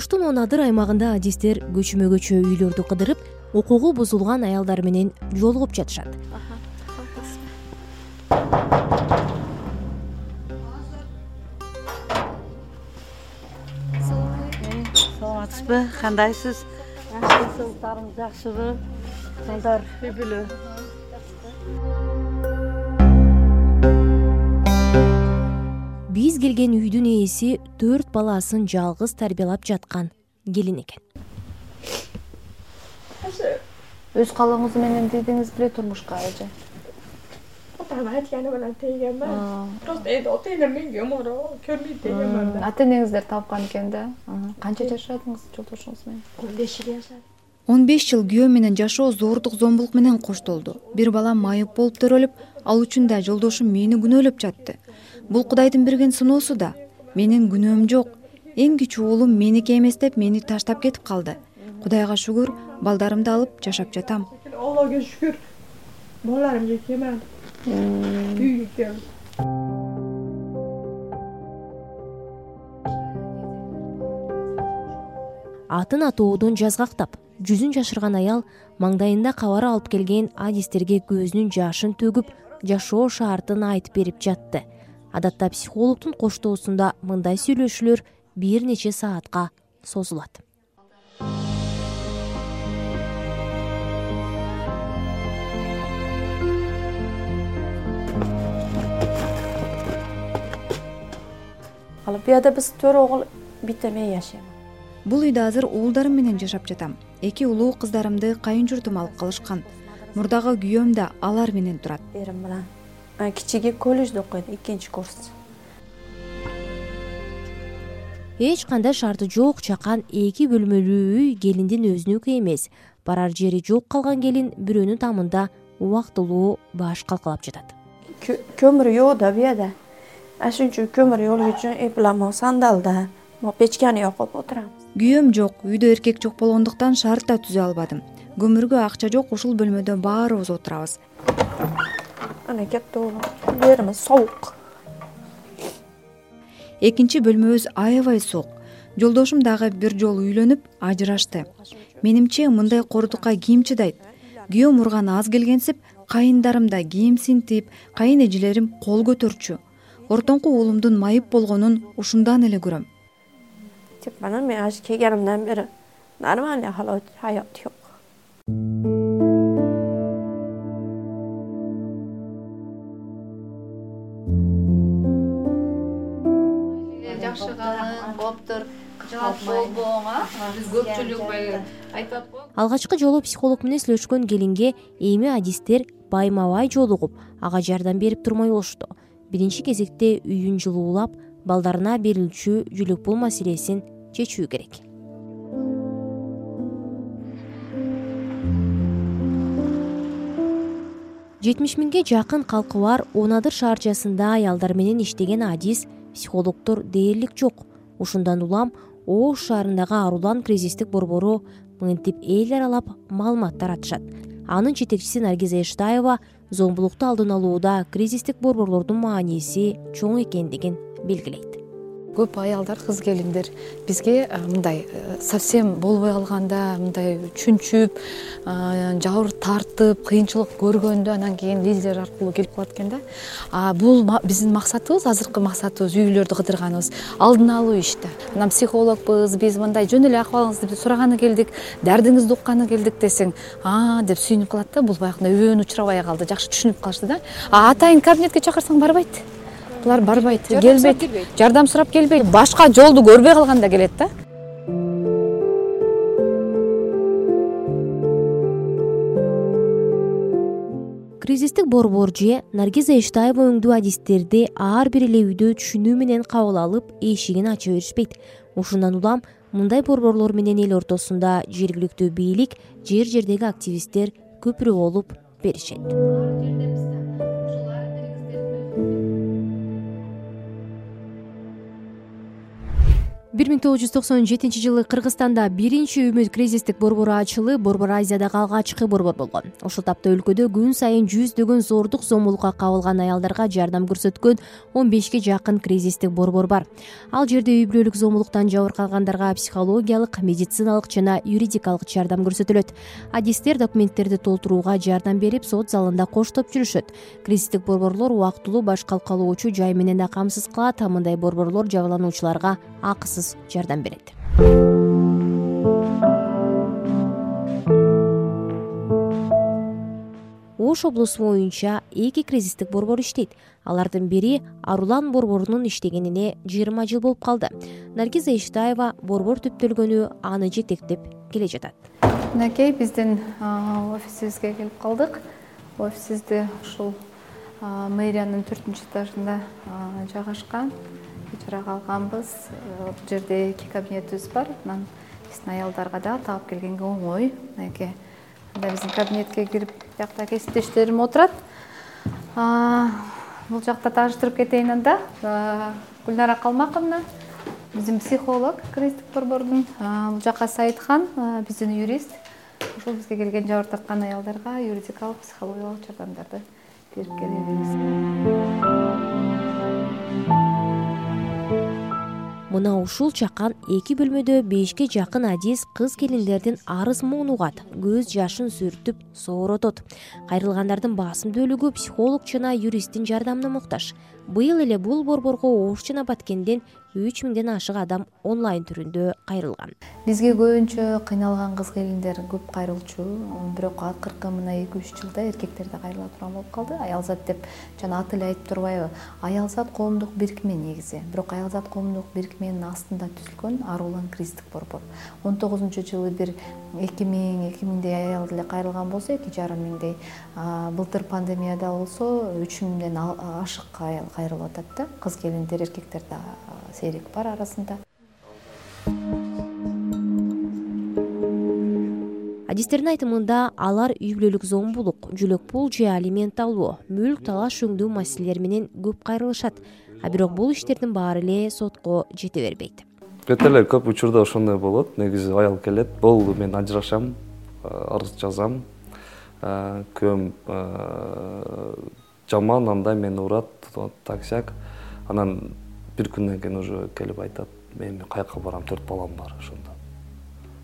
оштун он адыр аймагында адистер көчмө көчө үйлөрдү кыдырып укугу бузулган аялдар менен жолугуп жатышат. Саламатсызбы? Кандайсыз? Саатыңыз жакшыбы балдар үй бүлө келген үйдүн ээси төрт баласын жалгыз тарбиялап жаткан келин экен. Өз каалооңуз менен тийдиңиз беле турмушка эже. Атам айтканы менен тийгенмин просто эми ата энем менге умуру көрбөйт дегенмин да ата энеңиздер тапкан экен да? Канча жашадыңыз жолдошуңуз менен? Он беш жыл жашадым. Он беш жыл күйөө менен жашоо зордук зомбулук менен коштолду. Бир балам майып болуп төрөлүп ал үчүн да жолдошум мени күнөөлөп жатты бул кудайдын берген сыноосу да. Менин күнөөм жок. Эң кичүү уулум меники эмес деп мени таштап кетип калды. Кудайга шүгүр балдарымды алып жашап жатам. Аллага шүгүр балдарымды келмеди үйгө келди атын атоодон жазгактап жүзүн жашырган аял маңдайында кабар алып келген адистерге көзүнүн жашын төгүп жашоо шартын айтып берип жатты адатта психологдун коштоосунда мындай сүйлөшүүлөр бир нече саатка созулат. Ал буерде биз төрт огул бирде мен жашайм бул үйдө азыр уулдарым менен жашап жатам. Эки улуу кыздарымды кайын журтум алып калышкан. Мурдагы күйөөм да алар менен турат. Эрим менен кичиги колледжде окуйт экинчи курс. Эч кандай шарты жок чакан эки бөлмөлүү үй келиндин өзүнүкү эмес. Барар жери жок калган келин бирөөнүн тамында убактылуу баш калкалап жатат. Көмүр жок да буерде ошон үчүн көмүр жолуу үчүн эпила могу сандалда могу печканы якып отурамыз күйөөм жок үйдө эркек жок болгондуктан шарт да түзө албадым. Көмүргө акча жок ушул бөлмөдө баарыбыз отурабыз ана кетти сабук экинчи бөлмөбүз аябай суук. Жолдошум дагы бир жолу үйлөнүп ажырашты. Менимче мындай кордукка ким чыдайт? Күйөөм урганы аз келгенсип кайындарым да кийим синтип кайын эжелерим кол көтөрчү. Ортоңку уулумдун майып болгонун ушундан эле көрөм. Тип анан мен азыр келгенимден бери. Нормальный жок калың кооптор жалат болбоң а? Биз көпчүлүк баягы айтып атпайбы алгачкы жолу психолог менен сүйлөшкөн келинге эми адистер байма бай жолугуп ага жардам берип турмай болушту. Биринчи кезекте үйүн жылуулап балдарына берилчү жүлүк пул маселесин чечүү керек. Жетимиш миңге жакын калкы бар он адыр шаарчасында аялдар менен иштеген адис психологдор дээрлик жок ушундан улам ош шаарындагы арулан кризистик борбору мынтип эл аралап маалымат таратышат. Анын жетекчиси наргиза эштаева зомбулукту алдын алууда кризистик борборлордун мааниси чоң экендигин белгилейт көп аялдар кыз келиндер. Бизге мындай э, совсем болбой калганда мындай чүнчүп жабыр тартып кыйынчылык көргөндө анан кийин лидер аркылуу келип калат экен да. Бул биздин максатыбыз азыркы максатыбыз үй бүлөлөрдү кыдырганыбыз. Алдын алуу иш да. Анан психологпуз биз мындай жөн эле акыбалыңызды сураганы келдик дардыңызды укканы келдик десең а деп сүйүнүп калат да бул баягындай өбөн учурабай калды жакшы түшүнүп калышты да атайын кабинетке чакырсаң барбайт булар барбайт. Келбейт. жардам сурап келбейт. Башка жолду көрбөй калганда келет да. Кризистик борбор же наргиза эштаева өңдүү адистерди ар бир эле үйдө түшүнүү менен кабыл алып эшигин ача беришпейт. Ушундан улам мындай борборлор менен эл ортосунда жергиликтүү бийлик жер жердеги активисттер көпүрө болуп беришет бир миң тогуз жүз токсон жетинчи жылы кыргызстанда биринчи үмүт кризистик борбору ачылып борбор азиядагы алгачкы борбор болгон. Ушул тапта өлкөдө күн сайын жүздөгөн зордук зомбулукка кабылган аялдарга жардам көрсөткөн он бешке жакын кризистик борбор бар. Ал жерде үй бүлөлүк зомбулуктан жабыркагандарга психологиялык медициналык жана юридикалык жардам көрсөтүлөт. Адистер документтерди толтурууга жардам берип сот залында коштоп жүрүшөт. Кризистик борборлор убактылуу баш калкалоочу жай менен да камсыз кылат мындай борборлор жабырлануучуларга акысыз жардам берет. Ош облусу боюнча эки кризистик борбор иштейт. Алардын бири арулан борборунун иштегенине жыйырма жыл болуп калды. Наргиза иштаева борбор түптөлгөнү аны жетектеп келе жатат. Мынакей биздин офисибизге келип калдык. Офисибизди ушул мэриянын төртүнчү этажында жайгашкан ижарага алганбыз э, бул жерде эки кабинетибиз бар. Анан биздин аялдарга дагы таап келгенге оңой. Мынакей мында биздин кабинетке кирип биякта кесиптештерим отурат. Бул жакта тааныштырып кетейин анда. Гүлнара калмаковна биздин психолог кризистик борбордун бул жака саидхан биздин юрист. Ушул бизге келген жабыр тарткан аялдарга юридикалык психологиялык жардамдарды берип келебиз мына ушул чакан эки бөлмөдө бешке жакын адис кыз келиндердин арыз муун угат көз жашын сүртүп сооротот кайрылгандардын басым бөлүгү психолог жана юристтин жардамына муктаж. Быйыл эле бул борборго ош жана баткенден үч миңден ашык адам онлайн түрүндө кайрылган. Бизге көбүнчө кыйналган кыз келиндер көп кайрылчу. Бирок акыркы мына эки үч жылда эркектер да кайрыла турган болуп калды. Аялзат деп жана аты эле айтып турбайбы. Аялзат коомдук бирикме негизи. Бирок аялзат коомдук бирикменин астында түзүлгөн арулан кризистик борбор. Он тогузунчу жылы бир эки миң эки миңдей аял эле кайрылган болсо эки жарым миңдей былтыр пандемияда болсо үч миңден ашык аял кайрылып атат да. Кыз келиндер эркектер да серик бар арасында. Адистердин айтымында алар үй бүлөлүк зомбулук жөлөк пул же алимент алуу мүлк талаш өңдөө маселелери менен көп кайрылышат. А бирок бул иштердин баары эле сотко жете бербейт. Кете эле көп учурда ошондой болот. Негизи аял келет. Болду мен ажырашам арыз жазам күйөөм жаман андай мени урат так сяк анан бир күндөн кийин уже келип айтат мен каяка барам төрт балам бар ошондо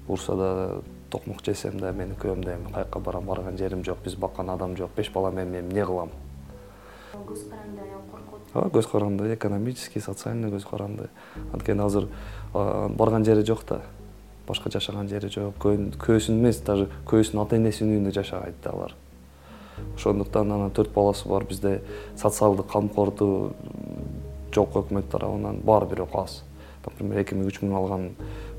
урса да токмок жесем да менин күйөөм да эми каяка барам барган жерим жок биз баккан адам жок беш бала менен мен эмне кылам? Көз каранды аял коркот. Ооба көз каранды экономический социальный көз каранды. Анткени азыр барган жери жок да башка жашаган жери жок. Күйөөсүнүн эмес даже күйөөсүнүн ата энесинин үйүндө жашабайт да алар ошондуктан анан төрт баласы бар бизде социалдык камкордуу жок өкмөт тарабынан баары бир окуп аз. Например эки миң үч миң алган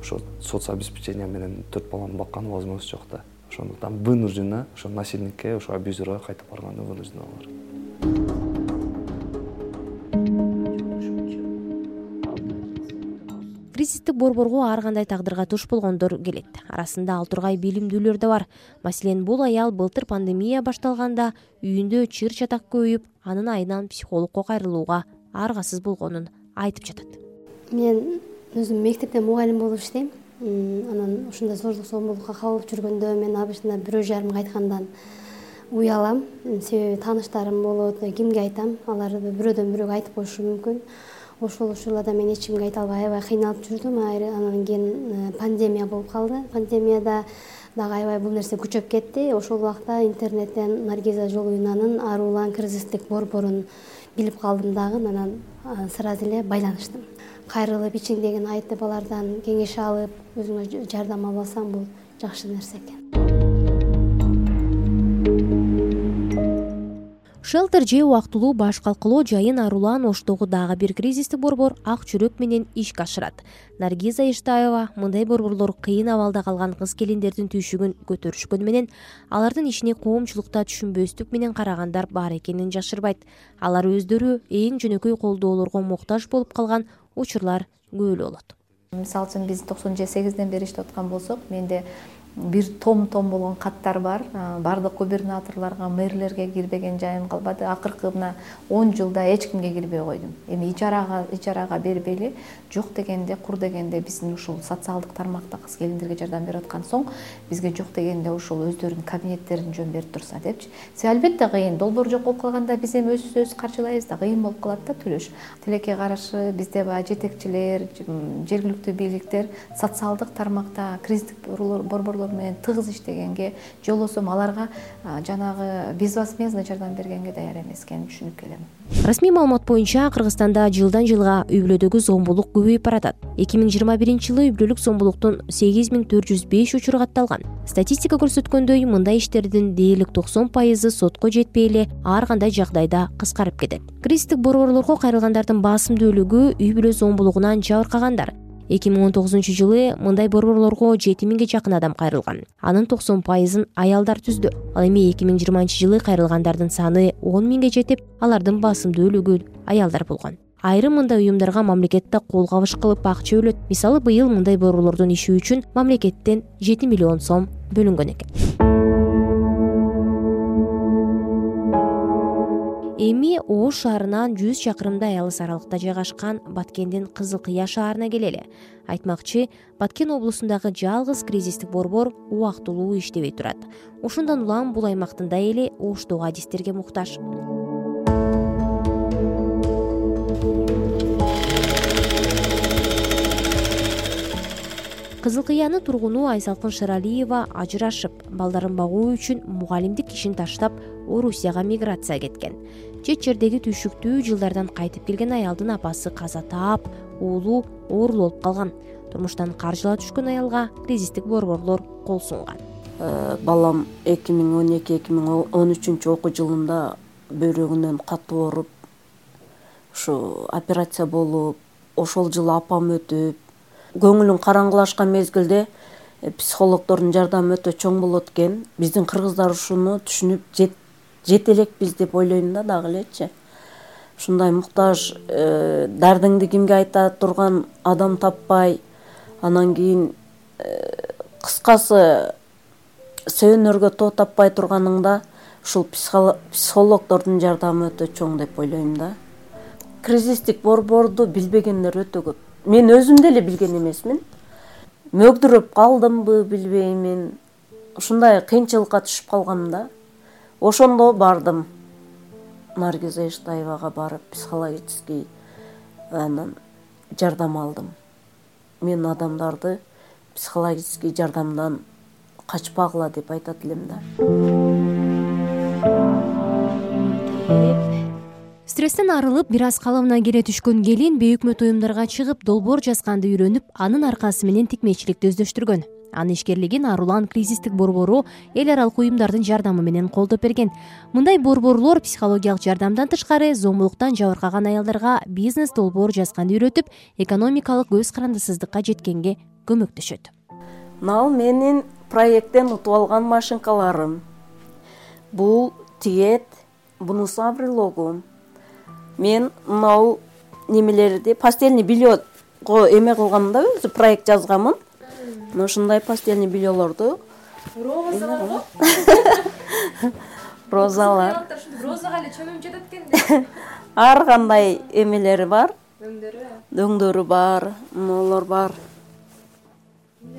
ошо соц обеспечение менен төрт баланы баккан возможность жок да. Ошондуктан вынужденно ошо насильникке ошо абюзерга кайтып барганы вынужденно алар кризистик борборго ар кандай тагдырга туш болгондор келет. Арасында ал тургай билимдүүлөр да бар. Маселен бул аял былтыр пандемия башталганда үйүндө чыр чатак көбөйүп анын айынан психологко кайрылууга аргасыз болгонун айтып жатат. Мен өзүм мектепте мугалим болуп иштейм. Анан ушундай зордук зомбулукка кабылып жүргөндө мен обычно бирөө жарымга айткандан уялам себеби тааныштарым болот кимге айтам алар бирөөдөн бирөөгө айтып коюшу мүмкүн ошол учурларда мен эч кимге айта албай аябай кыйналып жүрдүм. Анан кийин э, пандемия болуп калды. Пандемияда дагы аябай бул нерсе күчөп кетти. Ошол убакта интернеттен наргиза жолуйнанын арулан кризистик борборун билип калдым дагы. Анан сразу эле байланыштым. Кайрылып ичиңдегини айтып алардан кеңеш алып өзүңө жардам алып алсаң бул жакшы нерсе экен шелтер же убактылуу баш калкалоо жайын арулан оштогу дагы бир кризистик борбор ак жүрөк менен ишке ашырат наргиза эштаева мындай борборлор кыйын абалда калган кыз келиндердин түйшүгүн көтөрүшкөнү менен алардын ишине коомчулукта түшүнбөстүк менен карагандар бар экенин жашырбайт. Алар өздөрү эң жөнөкөй колдоолорго муктаж болуп калган учурлар эле болот. Мисалы үчүн биз токсон сегизден бери иштеп аткан болсок менде бир том том болгон каттар бар. Баардык губернаторлорго мэрлерге кирбеген жайым калбады. Акыркы мына он жылда эч кимге кирбей койдум. Эми ижарага ижарага бербейли жок дегенде кур дегенде биздин ушул социалдык тармакта кыз келиндерге жардам берип аткан соң бизге жок дегенде ушул өздөрүнүн кабинеттерин жөн берип турса депчи. Себеби албетте кыйын долбоор жок болуп калганда биз эми өзүбүз каржылайбыз да кыйын болуп калат да төлөш тилекке каршы бизде баягы жетекчилер жергиликтүү бийликтер социалдык тармакта кризистик борборлор менен тыгыз иштегенге же болбосо аларга жанагы безвозмездный жардам бергенге даяр эмес экенин түшүнүп келем расмий маалымат боюнча кыргызстанда жылдан жылга үй бүлөдөгү зомбулук көбөйүп баратат. Эки миң жыйырма биринчи жылы үй бүлөлүк зомбулуктун сегиз миң төрт жүз беш учуру катталган. Статистика көрсөткөндөй мындай иштердин дээрлик токсон пайызы сотко жетпей эле ар кандай жагдайда кыскарып кетет. Кризистик борборлорго кайрылгандардын басымдүүлүгү үй бүлө зомбулугунан жабыркагандар эки миң он тогузунчу жылы мындай борборлорго жети миңге жакын адам кайрылган. Анын токсон пайызын аялдар түздү. Ал эми эки миң жыйырманчы жылы кайрылгандардын саны он миңге жетип алардын басымдүүлүгү аялдар болгон. Айрым мындай уюмдарга мамлекет да кол кабыш кылып акча бөлөт мисалы быйыл мындай борборлордун иши үчүн мамлекеттен жети миллион сом бөлүнгөн экен эми ош шаарынан жүз чакырымдай алыс аралыкта жайгашкан баткендин кызыл кыя шаарына келели. Айтмакчы баткен облусундагы жалгыз кризистик борбор убактылуу иштебей турат. Ошондон улам бул аймактын да эли оштогу адистерге муктаж кызыл кыяны тургуну айсалкын шыралиева ажырашып балдарын багуу үчүн мугалимдик ишин таштап орусияга миграция кеткен. Чет жердеги түйшүктүү жылдардан кайтып келген аялдын апасы каза таап уулу оорулуу болуп калган. Турмуштан каржылаа түшкөн аялга кризистик борборлор кол сунган. Э, балам эки миң он эки эки миң он үчүнчү окуу жылында бөйрөгүнөн катуу ооруп ушу операция болуп ошол жылы апам өтүп көңүлүң караңгылашкан мезгилде э, психологдордун жардамы өтө чоң болот экен. Биздин кыргыздар ушуну түшүнүп жете элекпиз деп ойлойм да дагы элечи ушундай муктаж э, дардыңды кимге айта турган адам таппай анан кийин э, кыскасы сөөнөргө тоо таппай турганыңда ушул психологдордун жардамы өтө чоң деп ойлойм да. Кризистик борборду билбегендер өтө көп мен өзүм деле билген эмесмин. Мөгдүрөп калдымбы билбеймин. Ушундай кыйынчылыкка түшүп калгам да. Ошондо бардым. Наргиза эштаевага барып психологический анан жардам алдым. Мен адамдарды психологический жардамдан качпагыла деп айтат элем да стресстен арылып бир аз калыбына келе түшкөн келин бейөкмөт уюмдарга чыгып долбоор жазганды үйрөнүп анын аркасы менен тикмечиликти өздөштүргөн. Анын ишкерлигин арулан кризистик борбору эл аралык уюмдардын жардамы менен колдоп берген. Мындай борборлор психологиялык жардамдан тышкары зомбулуктан жабыркаган аялдарга бизнес долбоор жазганды үйрөтүп экономикалык көз карандысыздыкка жеткенге көмөктөшөт мынабу менин проекттен утуп алган машинкаларым. Бул тигет бунусу аврилогу мен мынабу немелерди постельный бельего эме кылгам да өзү проект жазганмын мына ушундай постельный бельелорду. Роза бар го? Розалар. Розага эле чөмүм жетет экен ар кандай эмелери бар? Өңдөрү. Өңдөрү бар могулор бар.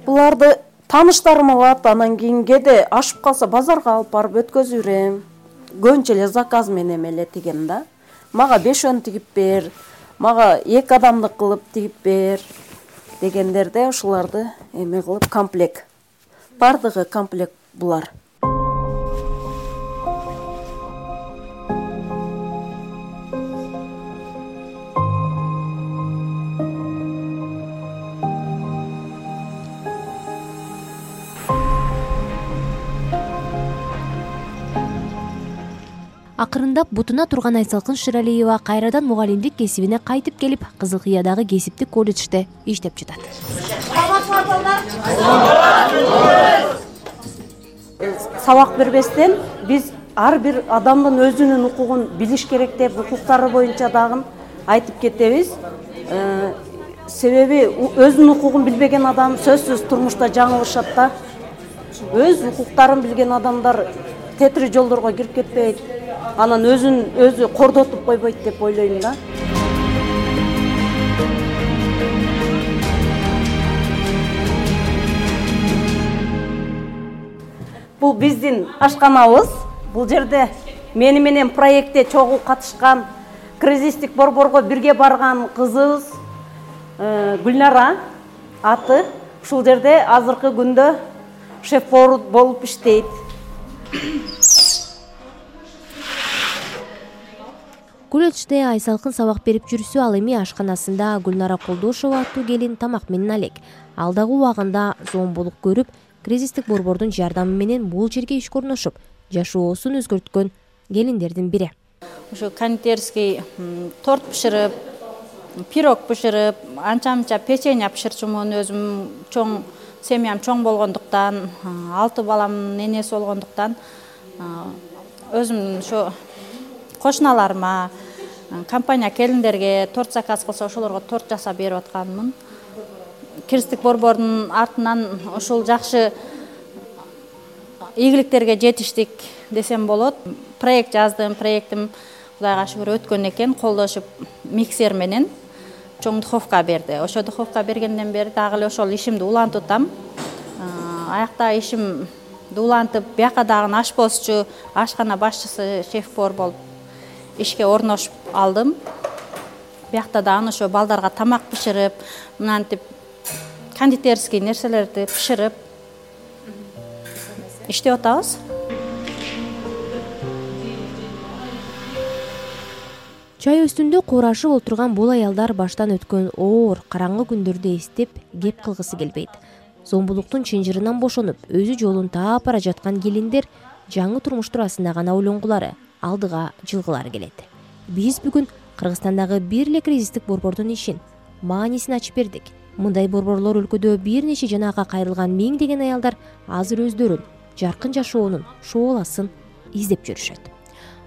Буларды тааныштарым алат анан кийин кээде ашып калса базарга алып барып өткөзүп берем көбүнчө эле заказ менен эле тигем да мага бешөө тигип бер мага эки адамдык кылып тигип бер дегендерде ушуларды эме кылып комплект баардыгы комплект булар акырындап бутуна турган айсалкын шыралиева кайрадан мугалимдик кесибине кайтып келип кызыл кыядагы кесиптик колледжде иштеп жатат. Сабак бербестен биз ар бир адамдын өзүнүн укугун билиш керек деп укуктары боюнча дагы айтып кетебиз. Э, себеби өзүнүн укугун билбеген адам сөзсүз турмушта жаңылышат да өз укуктарын билген адамдар тетири жолдорго кирип кетпейт анан өзүн өзү кордотуп койбойт деп ойлойм да. Бул биздин ашканабыз. Бул жерде мени менен проектте чогуу катышкан кризистик борборго бирге барган кызыбыз э, гүлнара аты. Ушул жерде азыркы күндө шеф повар болуп иштейт колледжде ай салкын сабак берип жүрсө ал эми ашканасында гүлнара колдошова аттуу келин тамак менен алек. Ал дагы убагында зомбулук көрүп кризистик борбордун жардамы менен бул жерге ишке орношуп жашоосун өзгөрткөн келиндердин бири. Ушу кондитерский торт бышырып пирог бышырып анча мынча печенье бышырчумун өзүм чоң семьям чоң болгондуктан алты баламдын энеси болгондуктан өзүмдүн ошо кошуналарыма компания келиндерге торт заказ кылса ошолорго торт жасап берип атканмын. Кризистик борбордун артынан ушул жакшы ийгиликтерге жетиштик десем болот. Проект жаздым проектим кудайга шүгүр өткөн экен колдошуп миксер менен чоң духовка берди. Ошо духовка бергенден бери дагы эле ошол ишимди улантып атам. Аяктагы ишимди улантып бияка дагы ашпозчу ашкана башчысы шеф повар болуп ишке орношуп алдым. Биякта дагы ошо балдарга тамак бышырып мынантип кондитерский нерселерди бышырып иштеп атабыз. Чай үстүндө куурашып отурган бул аялдар баштан өткөн оор караңгы күндөрдү эстеп кеп кылгысы келбейт. Зомбулуктун чынжырынан бошонуп өзү жолун таап бара жаткан келиндер жаңы турмуш туурасында гана ойлонгулары алдыга жылгылары келет биз бүгүн кыргызстандагы бир эле кризистик борбордун ишин маанисин ачып бердик. Мындай борборлор өлкөдө бир нече жанага кайрылган миңдеген аялдар азыр өздөрүн жаркын жашоонун шооласын издеп жүрүшөт.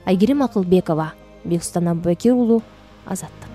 Айгерим акылбекова бекстан абубакир уулу азаттык